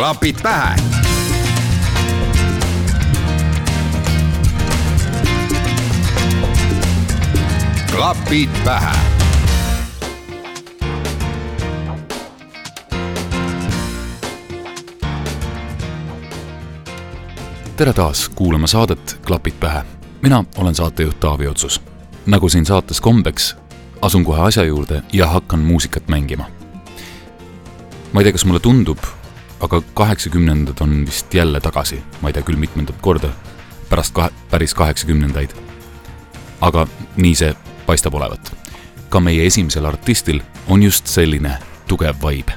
klapid pähe. klapid pähe. tere taas kuulama saadet Klapid pähe. mina olen saatejuht Taavi Otsus. nagu siin saates kombeks, asun kohe asja juurde ja hakkan muusikat mängima. ma ei tea, kas mulle tundub aga kaheksakümnendad on vist jälle tagasi, ma ei tea küll mitmendat korda, pärast kahe, päris kaheksakümnendaid. aga nii see paistab olevat. ka meie esimesel artistil on just selline tugev vibe.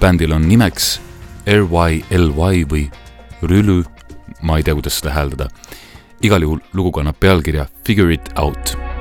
bändil on nimeks RYLY või Rülü, ma ei tea, kuidas seda hääldada. igal juhul lugu kannab pealkirja Figure it out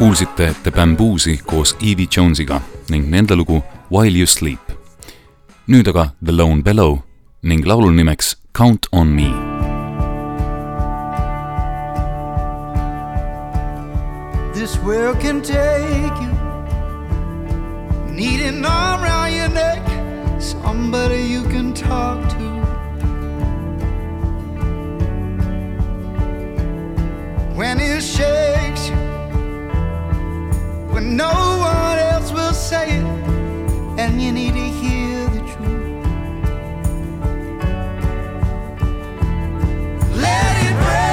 kuulsite The Bamboosi koos Evie Jonesiga ning nende lugu While you sleep. nüüd aga The Lone Bellow ning laulu nimeks Count on me. This world can take you, need an arm around your neck, somebody you can talk to. When it shakes you when no one else will say it, and you need to hear the truth. Let it break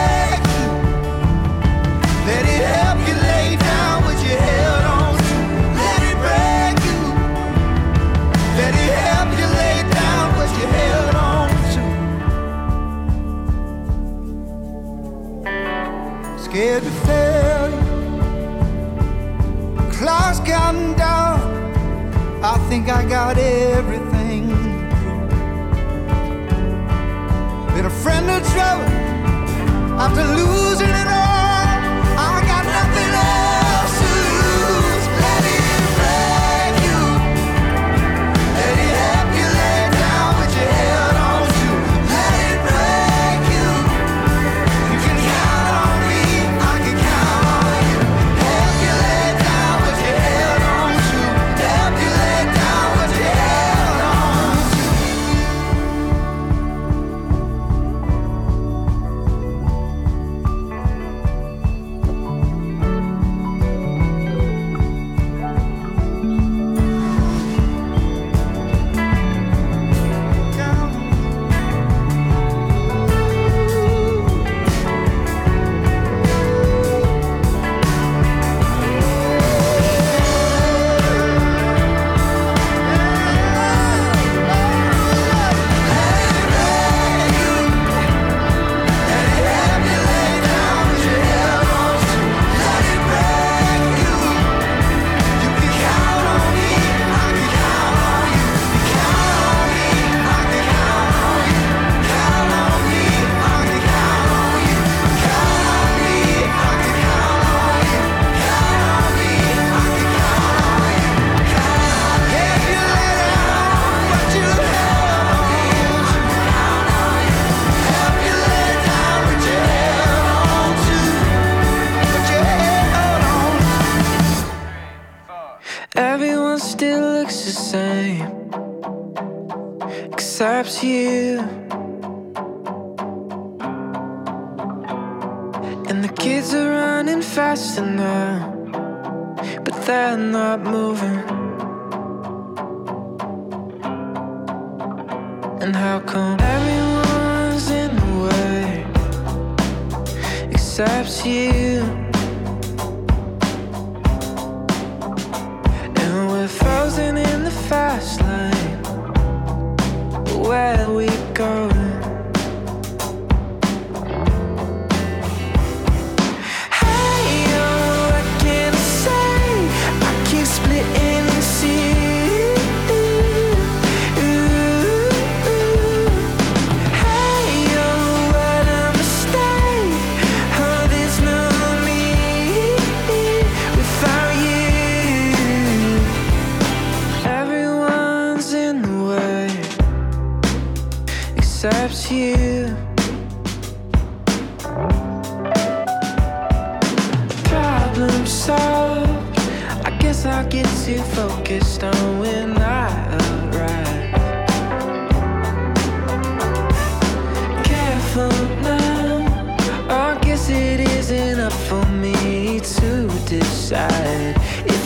think I got everything. Been a friend of trouble after losing it but they're not moving. And how come everyone's in the way except you? And we're frozen in the fast lane. Where we go?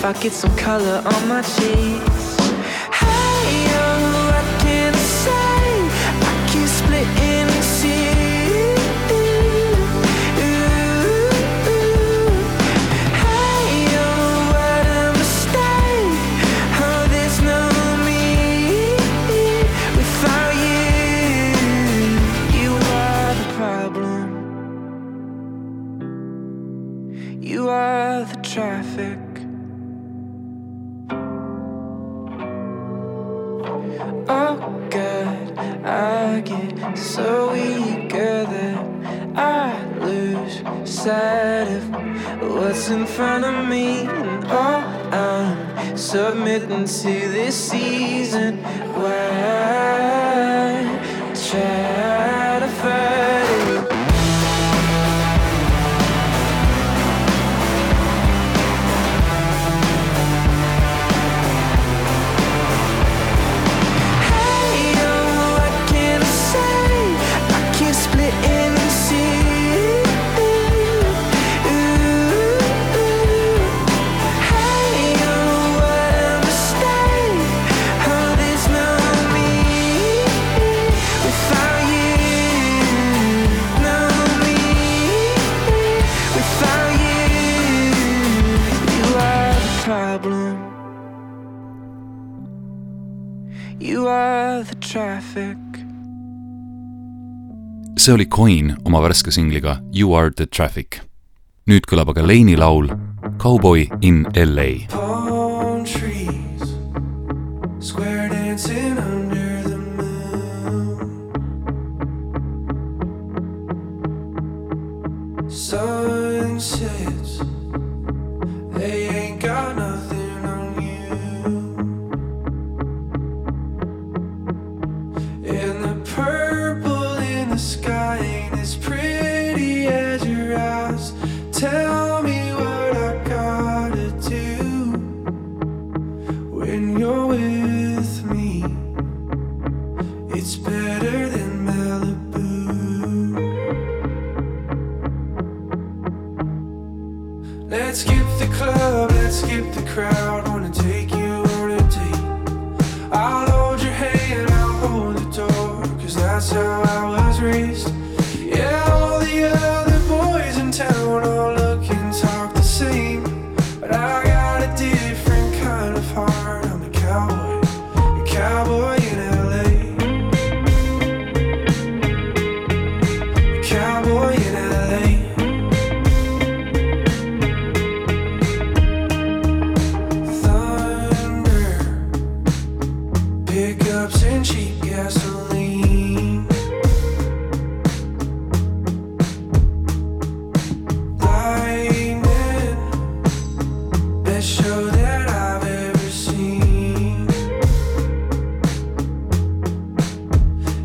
if I get some color on my cheek. see see oli Coin oma värske singliga You are the traffic. nüüd kõlab aga Lane'i laul Cowboy in LA. Palm trees, square dancing under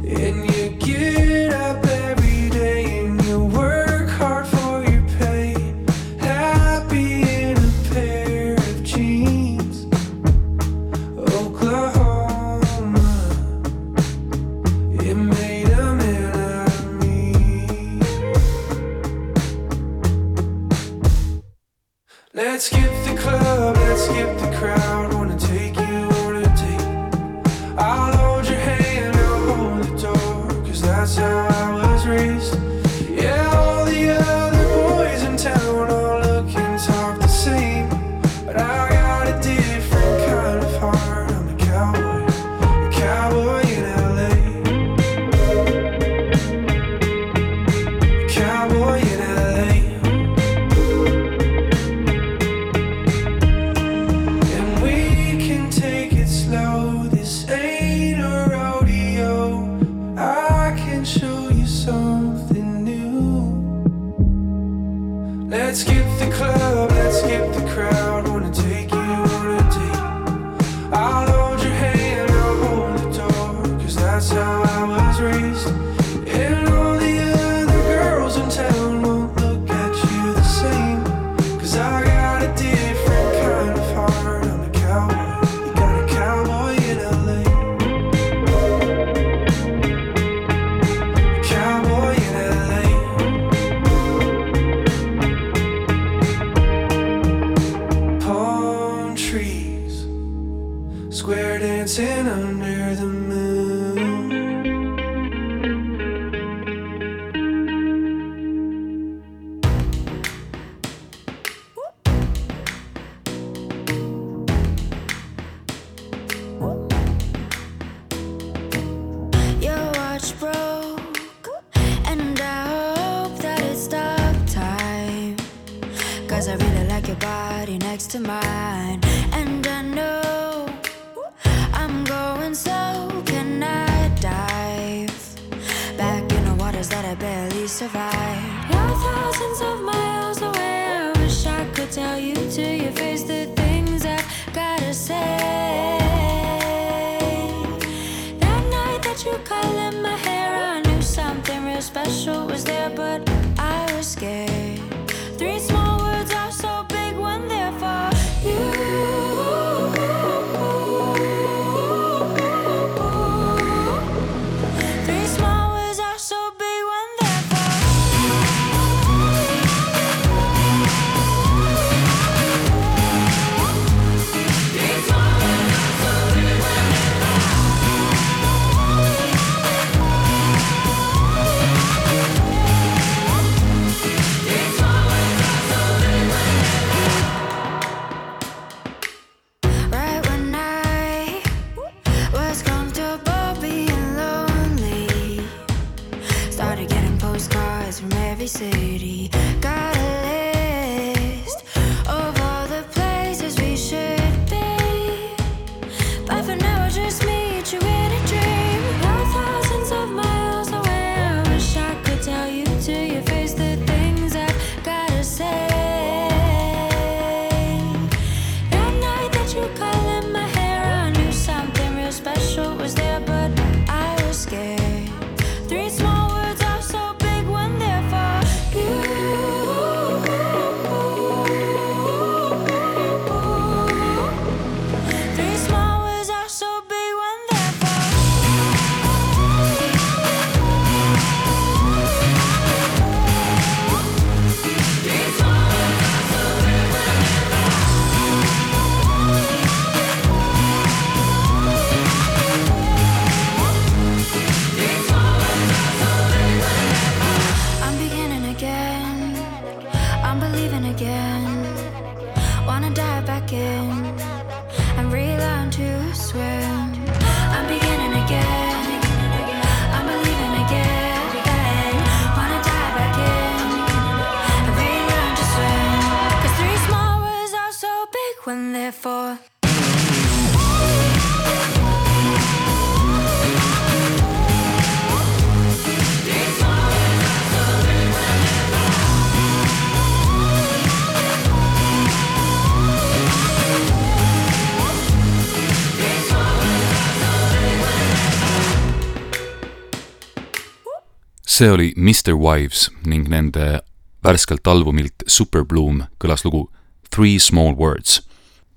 in you. there for. see oli Mr Wives ning nende värskelt albumilt Super Bloom kõlas lugu Three Small Words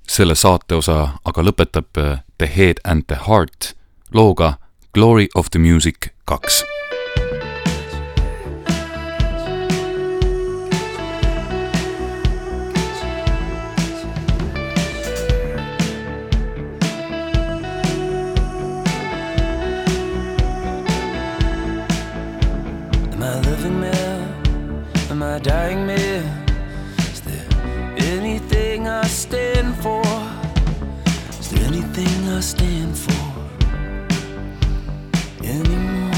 selle saateosa aga lõpetab eh, The Head and the Heart looga Glory of the Music kaks. Dying Stand for anymore.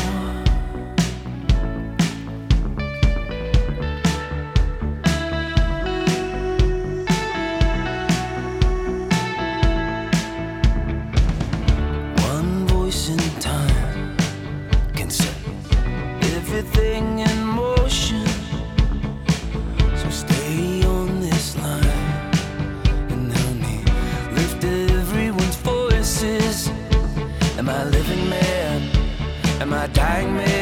One voice in time can say everything in. my dag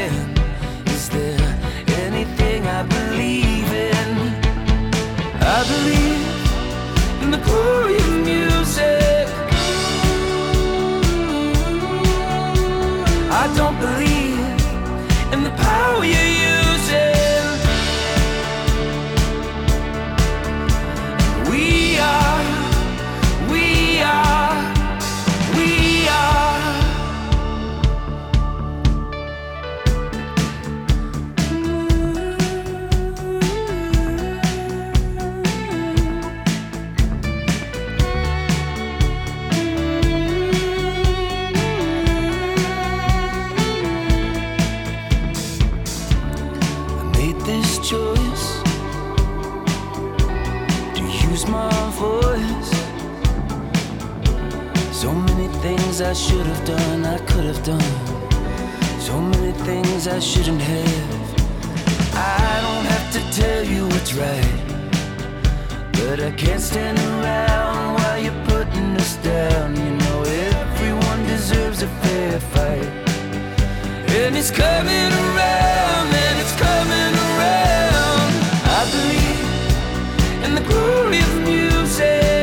things I should have done, I could have done. So many things I shouldn't have. I don't have to tell you what's right. But I can't stand around while you're putting us down. You know, everyone deserves a fair fight. And it's coming around, and it's coming around. I believe in the glory of music.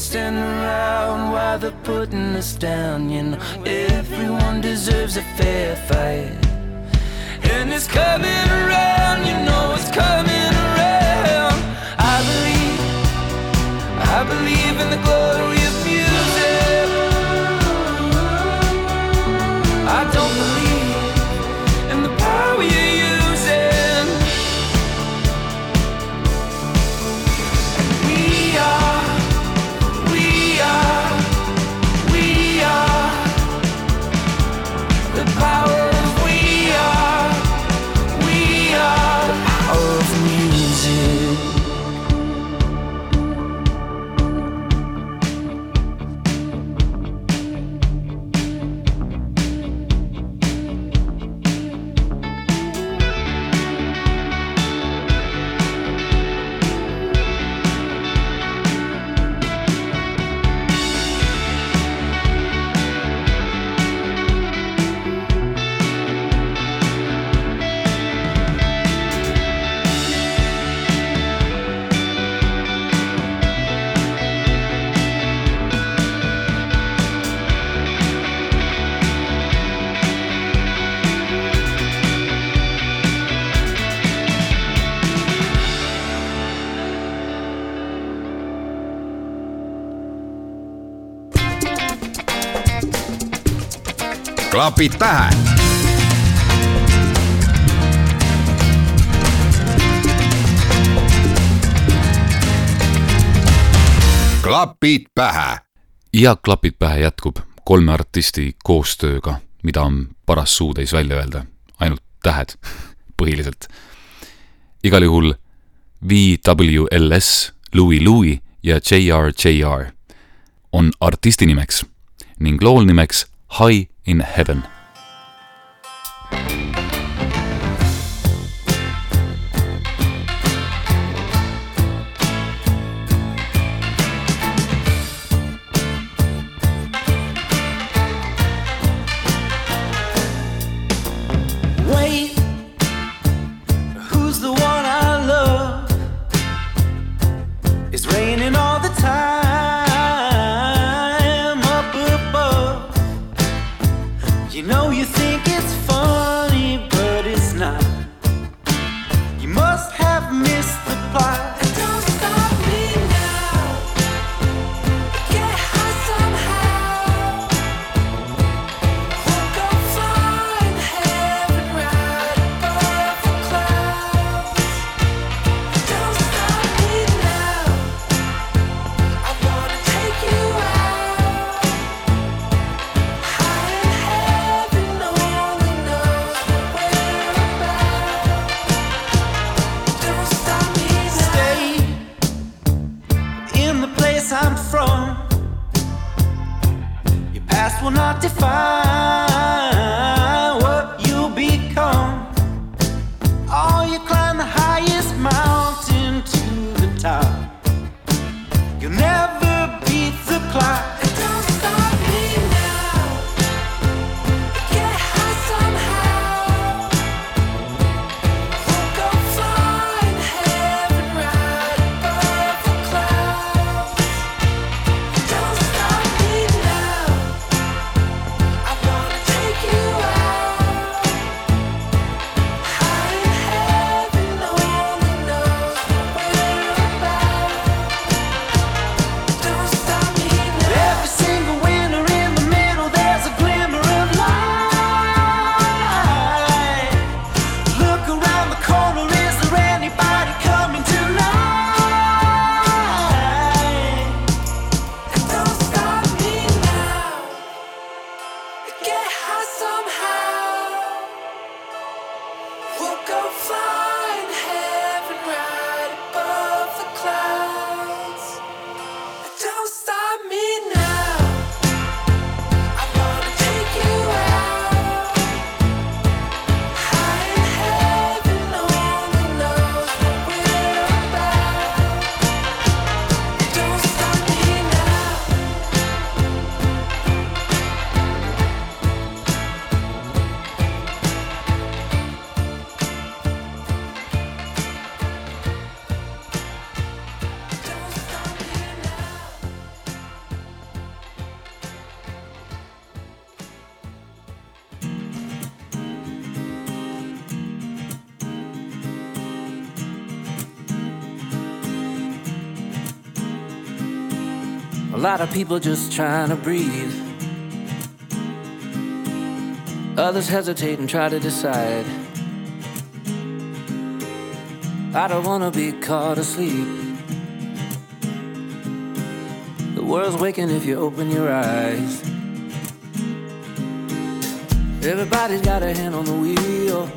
Stand around while they're putting us down. You know, everyone deserves a fair fight. And it's coming around, you know it's coming around. I believe, I believe in the glory klapid pähe. Klapid pähe. Ja klapid pähe jätkub kolme artisti koostööga, mida on paras suutäis välja öelda, ainult tähed põhiliselt. igal juhul VWLS, Louis Louis ja JR JR on artisti nimeks ning lool nimeks High in Heaven Wait, who's the one I love? It's raining all lot of people just trying to breathe. Others hesitate and try to decide. I don't wanna be caught asleep. The world's waking if you open your eyes. Everybody's got a hand on the wheel.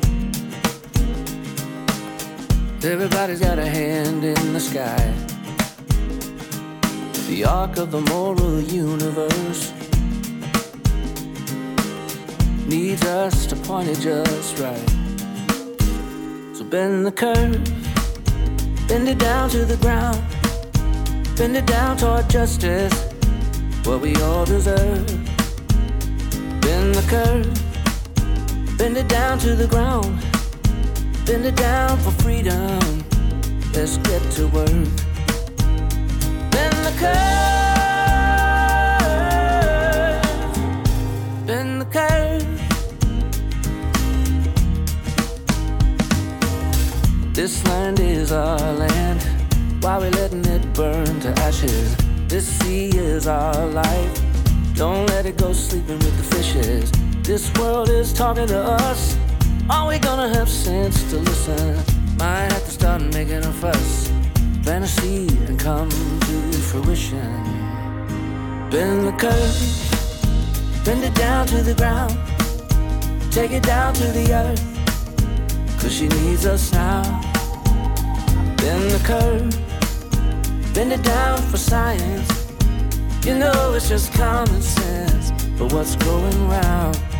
Everybody's got a hand in the sky. The arc of the moral universe needs us to point it just right. So bend the curve, bend it down to the ground, bend it down toward justice, what we all deserve. Bend the curve, bend it down to the ground, bend it down for freedom. Let's get to work. The curve. Bend the curve. This land is our land. Why we letting it burn to ashes? This sea is our life. Don't let it go sleeping with the fishes. This world is talking to us. Are we gonna have sense to listen? Might have to start making a fuss. Plant a seed and come to fruition. Bend the curve, bend it down to the ground. Take it down to the earth, cause she needs us now. Bend the curve, bend it down for science. You know it's just common sense, but what's going round?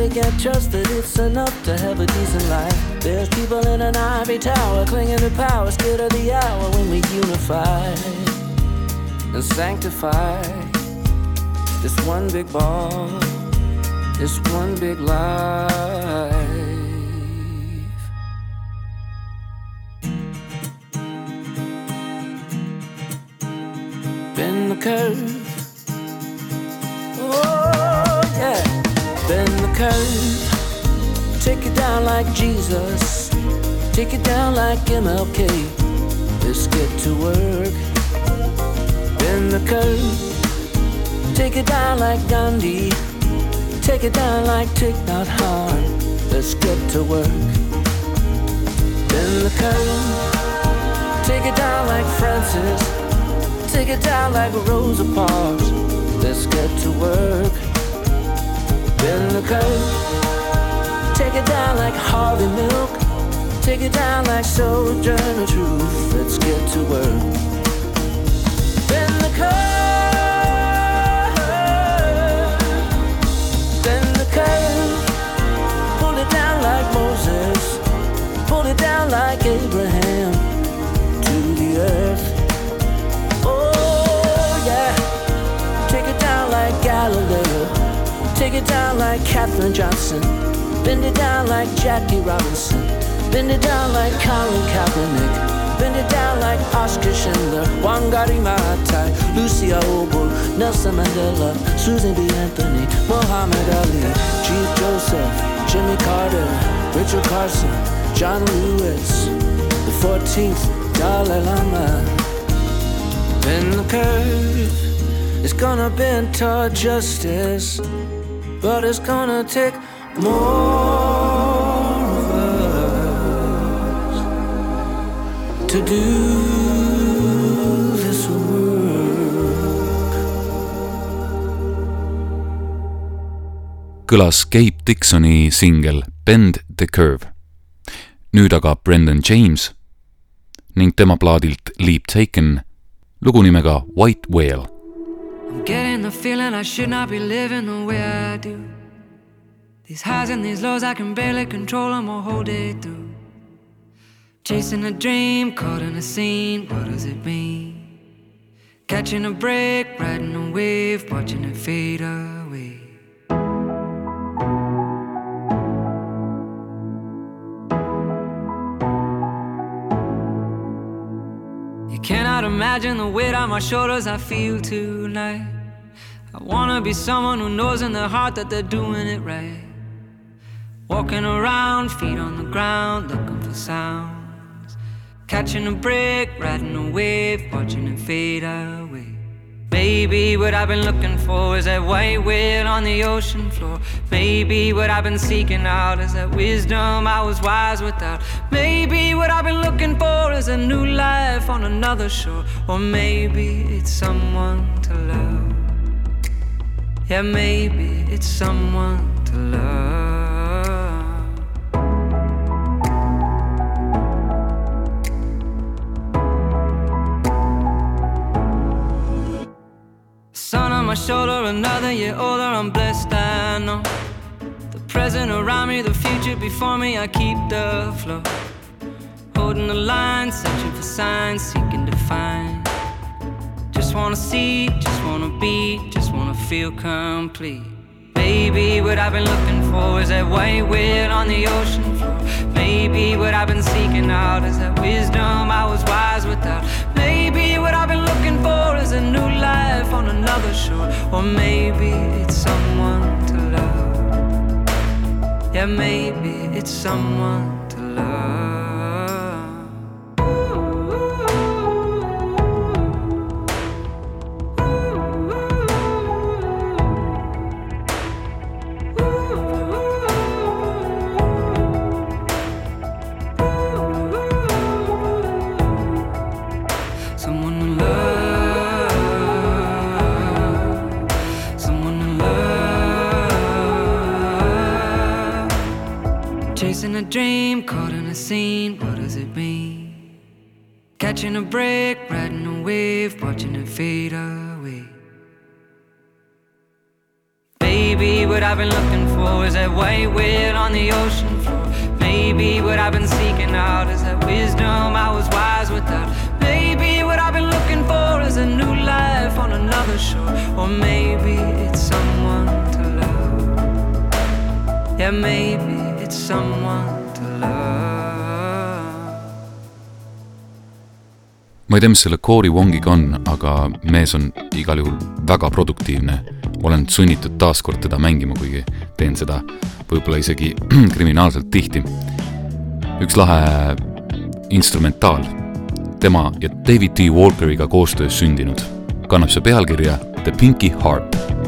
They can't trust that it's enough to have a decent life. There's people in an ivory tower clinging to power, scared of the hour when we unify and sanctify this one big ball, this one big the curve. Down like Jesus. Take it down like MLK. Let's get to work. Bend the curve. Take it down like Gandhi. Take it down like Thich Nhat Hanh. let's get to work. Bend the curve, take it down like Francis, take it down like Rosa Parks. Let's get to work. Bend the curve, take it down like Harvey Milk, take it down like Sojourner Truth. Let's get to work. Bend the curve, bend the curve, pull it down like Moses, pull it down like Abraham. To the earth. Oh yeah, take it down like Galileo, take it down like Katherine Johnson, bend it down like Jackie Robinson, bend it down like Colin Kaepernick. Bend it down like Oskar Schindler, Wangari Maathai, Lucia Obul, Nelson Mandela, Susan B. Anthony, Muhammad Ali, Chief Joseph, Jimmy Carter, Rachel Carson, John Lewis, the 14th Dalai Lama. Bend the curve, it's gonna bend toward justice, but it's gonna take more of us to do this work. kõlas Cape Dixoni singel Bend the Curve. nüüd aga Brendan James ning tema plaadilt Leap Taken lugu nimega White Whale. I'm getting the feeling I should not be living the way I do. These highs and these lows, I can barely control them hold it through. Chasing a dream, caught in a scene, what does it mean? Catching a break, riding a wave, watching it fade away. You cannot imagine the weight on my shoulders I feel tonight. I wanna be someone who knows in their heart that they're doing it right. Walking around, feet on the ground, looking for sounds. Catching a break, riding a wave, watching it fade away. Maybe what I've been looking for is that white whale on the ocean floor. Maybe what I've been seeking out is that wisdom I was wise without. Maybe what I've been looking for is a new life on another shore. Or maybe it's someone to love. Yeah, maybe it's someone to love. My shoulder, another year older, I'm blessed, I know. The present around me, the future before me, I keep the flow. Holding the line, searching for signs, seeking to find. Just wanna see, just wanna be, just wanna feel complete. Maybe what I've been looking for is that white whale on the ocean floor. Maybe what I've been seeking out is that wisdom I was wise without. Maybe what I've been looking is a new life on another shore. Or maybe it's someone to love. Yeah, maybe it's someone to love. Catching a break, riding a wave, watching it fade away. Baby, what I've been looking for is that white whale on the ocean floor. Maybe what I've been seeking out is that wisdom I was wise without. Maybe what I've been looking for is a new life on another shore. Or maybe it's someone to love. Yeah, maybe it's someone to love. Ma ei tea, mis selle Corey Wongiga on, aga mees on igal juhul väga produktiivne. olen sunnitud taaskord teda mängima, kuigi teen seda võib-olla isegi kriminaalselt tihti. üks lahe instrumentaal, tema ja David T Walkeriga koostöös sündinud, kannab see pealkirja The Pinky Harp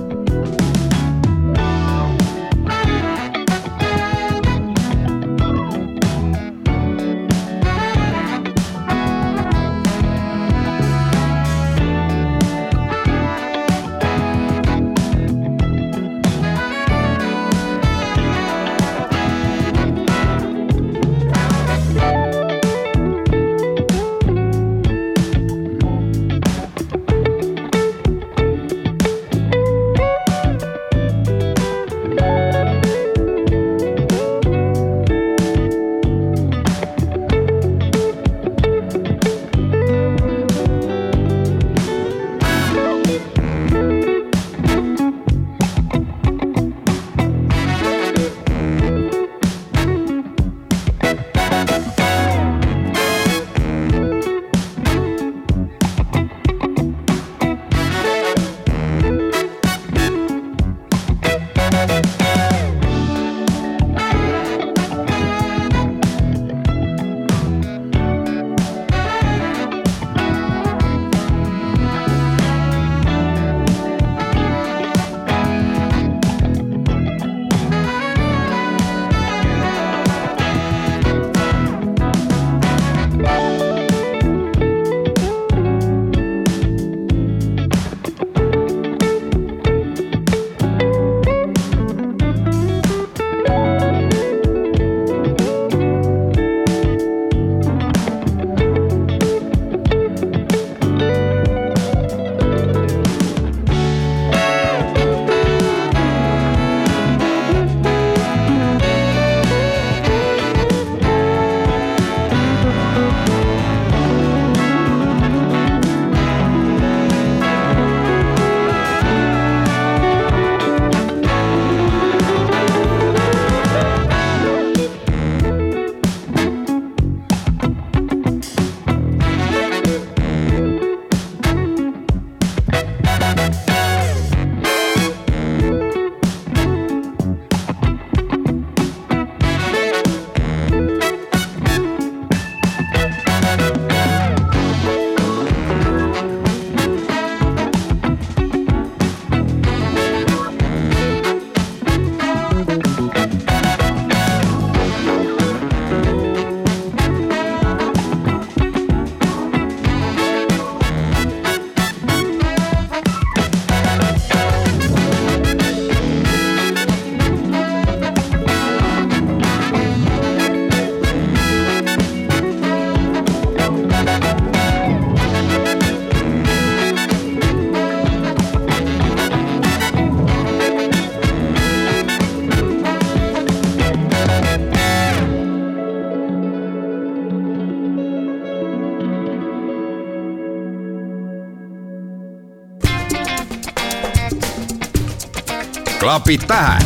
klapid pähe.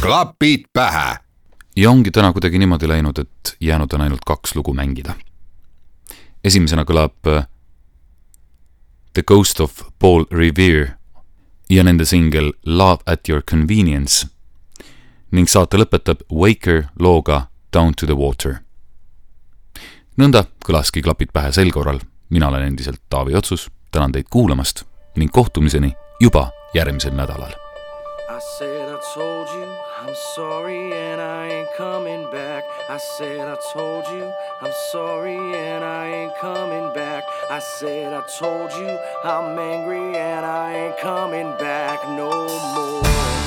klapid pähe. ja ongi täna kuidagi niimoodi läinud, et jäänud on ainult kaks lugu mängida. esimesena kõlab äh, The Ghost of Paul Revere ja nende singel Love at your convenience ning saate lõpetab Waker looga Down to the water nõnda kõlaski klapid pähe sel korral, mina olen endiselt Taavi Otsus, tänan teid kuulamast ning kohtumiseni juba järgmisel nädalal. I said I told you I'm sorry and I ain't coming back. I said I told you I'm sorry and I ain't coming back. I said I told you I'm angry and I ain't coming back no more.